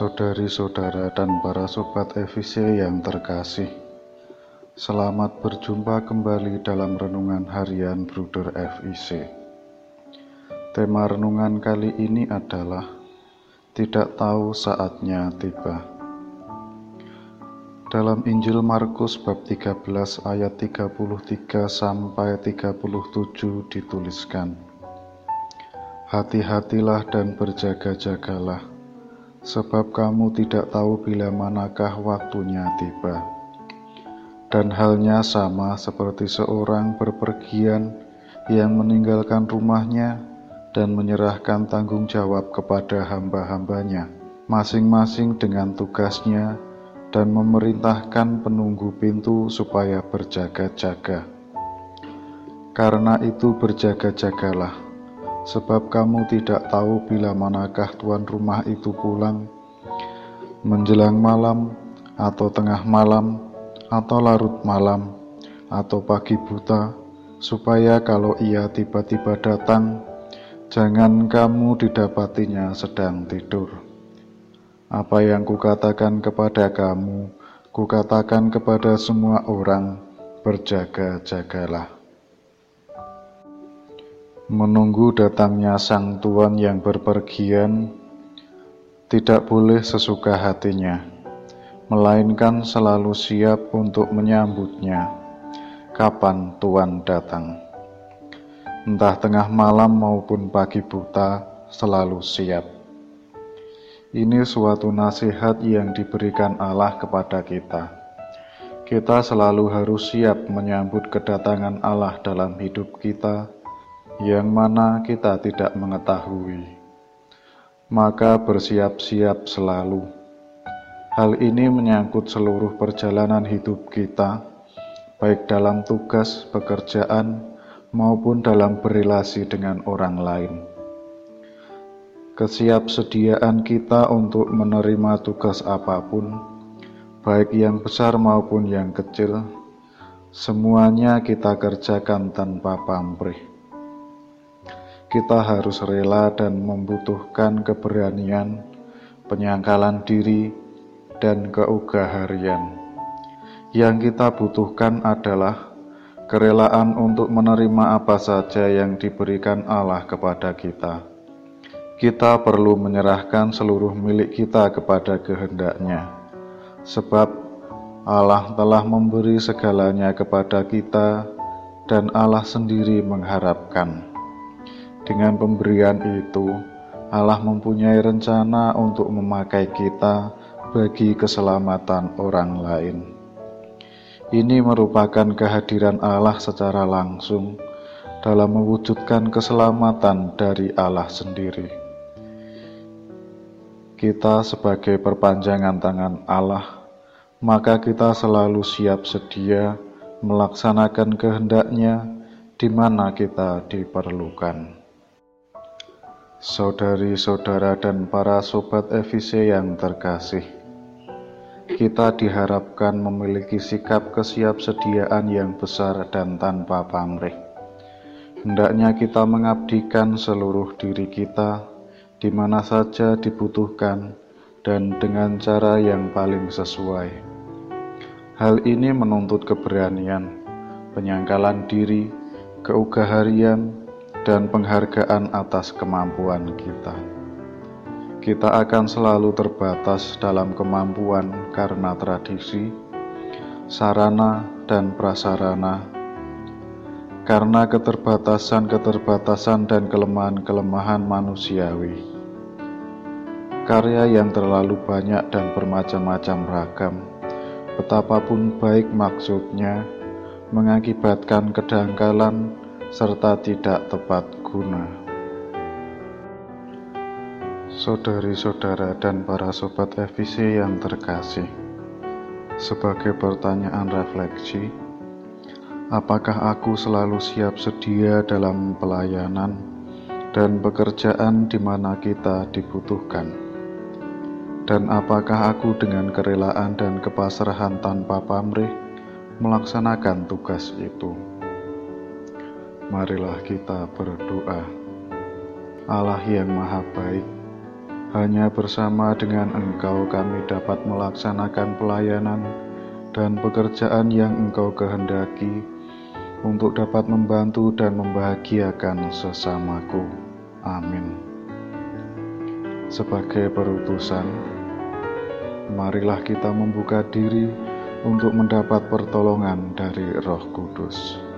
Saudari-saudara dan para sobat EVC yang terkasih, selamat berjumpa kembali dalam renungan harian Bruder FIC. Tema renungan kali ini adalah Tidak tahu saatnya tiba. Dalam Injil Markus bab 13 ayat 33 sampai 37 dituliskan, Hati-hatilah dan berjaga-jagalah sebab kamu tidak tahu bila manakah waktunya tiba. Dan halnya sama seperti seorang berpergian yang meninggalkan rumahnya dan menyerahkan tanggung jawab kepada hamba-hambanya, masing-masing dengan tugasnya dan memerintahkan penunggu pintu supaya berjaga-jaga. Karena itu berjaga-jagalah sebab kamu tidak tahu bila manakah tuan rumah itu pulang, menjelang malam, atau tengah malam, atau larut malam, atau pagi buta, supaya kalau ia tiba-tiba datang, jangan kamu didapatinya sedang tidur. Apa yang kukatakan kepada kamu, kukatakan kepada semua orang, berjaga-jagalah menunggu datangnya sang tuan yang berpergian tidak boleh sesuka hatinya, melainkan selalu siap untuk menyambutnya kapan tuan datang. Entah tengah malam maupun pagi buta, selalu siap. Ini suatu nasihat yang diberikan Allah kepada kita. Kita selalu harus siap menyambut kedatangan Allah dalam hidup kita yang mana kita tidak mengetahui, maka bersiap-siap selalu. Hal ini menyangkut seluruh perjalanan hidup kita, baik dalam tugas pekerjaan maupun dalam berrelasi dengan orang lain. Kesiapsediaan kita untuk menerima tugas apa pun, baik yang besar maupun yang kecil, semuanya kita kerjakan tanpa pamrih kita harus rela dan membutuhkan keberanian, penyangkalan diri, dan keugaharian. Yang kita butuhkan adalah kerelaan untuk menerima apa saja yang diberikan Allah kepada kita. Kita perlu menyerahkan seluruh milik kita kepada kehendaknya, sebab Allah telah memberi segalanya kepada kita, dan Allah sendiri mengharapkan. Dengan pemberian itu, Allah mempunyai rencana untuk memakai kita bagi keselamatan orang lain. Ini merupakan kehadiran Allah secara langsung dalam mewujudkan keselamatan dari Allah sendiri. Kita sebagai perpanjangan tangan Allah, maka kita selalu siap sedia melaksanakan kehendaknya di mana kita diperlukan. Saudari-saudara dan para sobat EVC yang terkasih, kita diharapkan memiliki sikap kesiapsediaan yang besar dan tanpa pamrih. Hendaknya kita mengabdikan seluruh diri kita di mana saja dibutuhkan dan dengan cara yang paling sesuai. Hal ini menuntut keberanian, penyangkalan diri, keugaharian, dan penghargaan atas kemampuan kita. Kita akan selalu terbatas dalam kemampuan karena tradisi, sarana, dan prasarana, karena keterbatasan-keterbatasan dan kelemahan-kelemahan manusiawi. Karya yang terlalu banyak dan bermacam-macam ragam, betapapun baik maksudnya, mengakibatkan kedangkalan serta tidak tepat guna. Saudari-saudara dan para sobat FVC yang terkasih, sebagai pertanyaan refleksi, apakah aku selalu siap sedia dalam pelayanan dan pekerjaan di mana kita dibutuhkan? Dan apakah aku dengan kerelaan dan kepasrahan tanpa pamrih melaksanakan tugas itu? Marilah kita berdoa. Allah yang Maha Baik, Hanya bersama dengan Engkau kami dapat melaksanakan pelayanan dan pekerjaan yang Engkau kehendaki untuk dapat membantu dan membahagiakan sesamaku. Amin. Sebagai perutusan, marilah kita membuka diri untuk mendapat pertolongan dari Roh Kudus.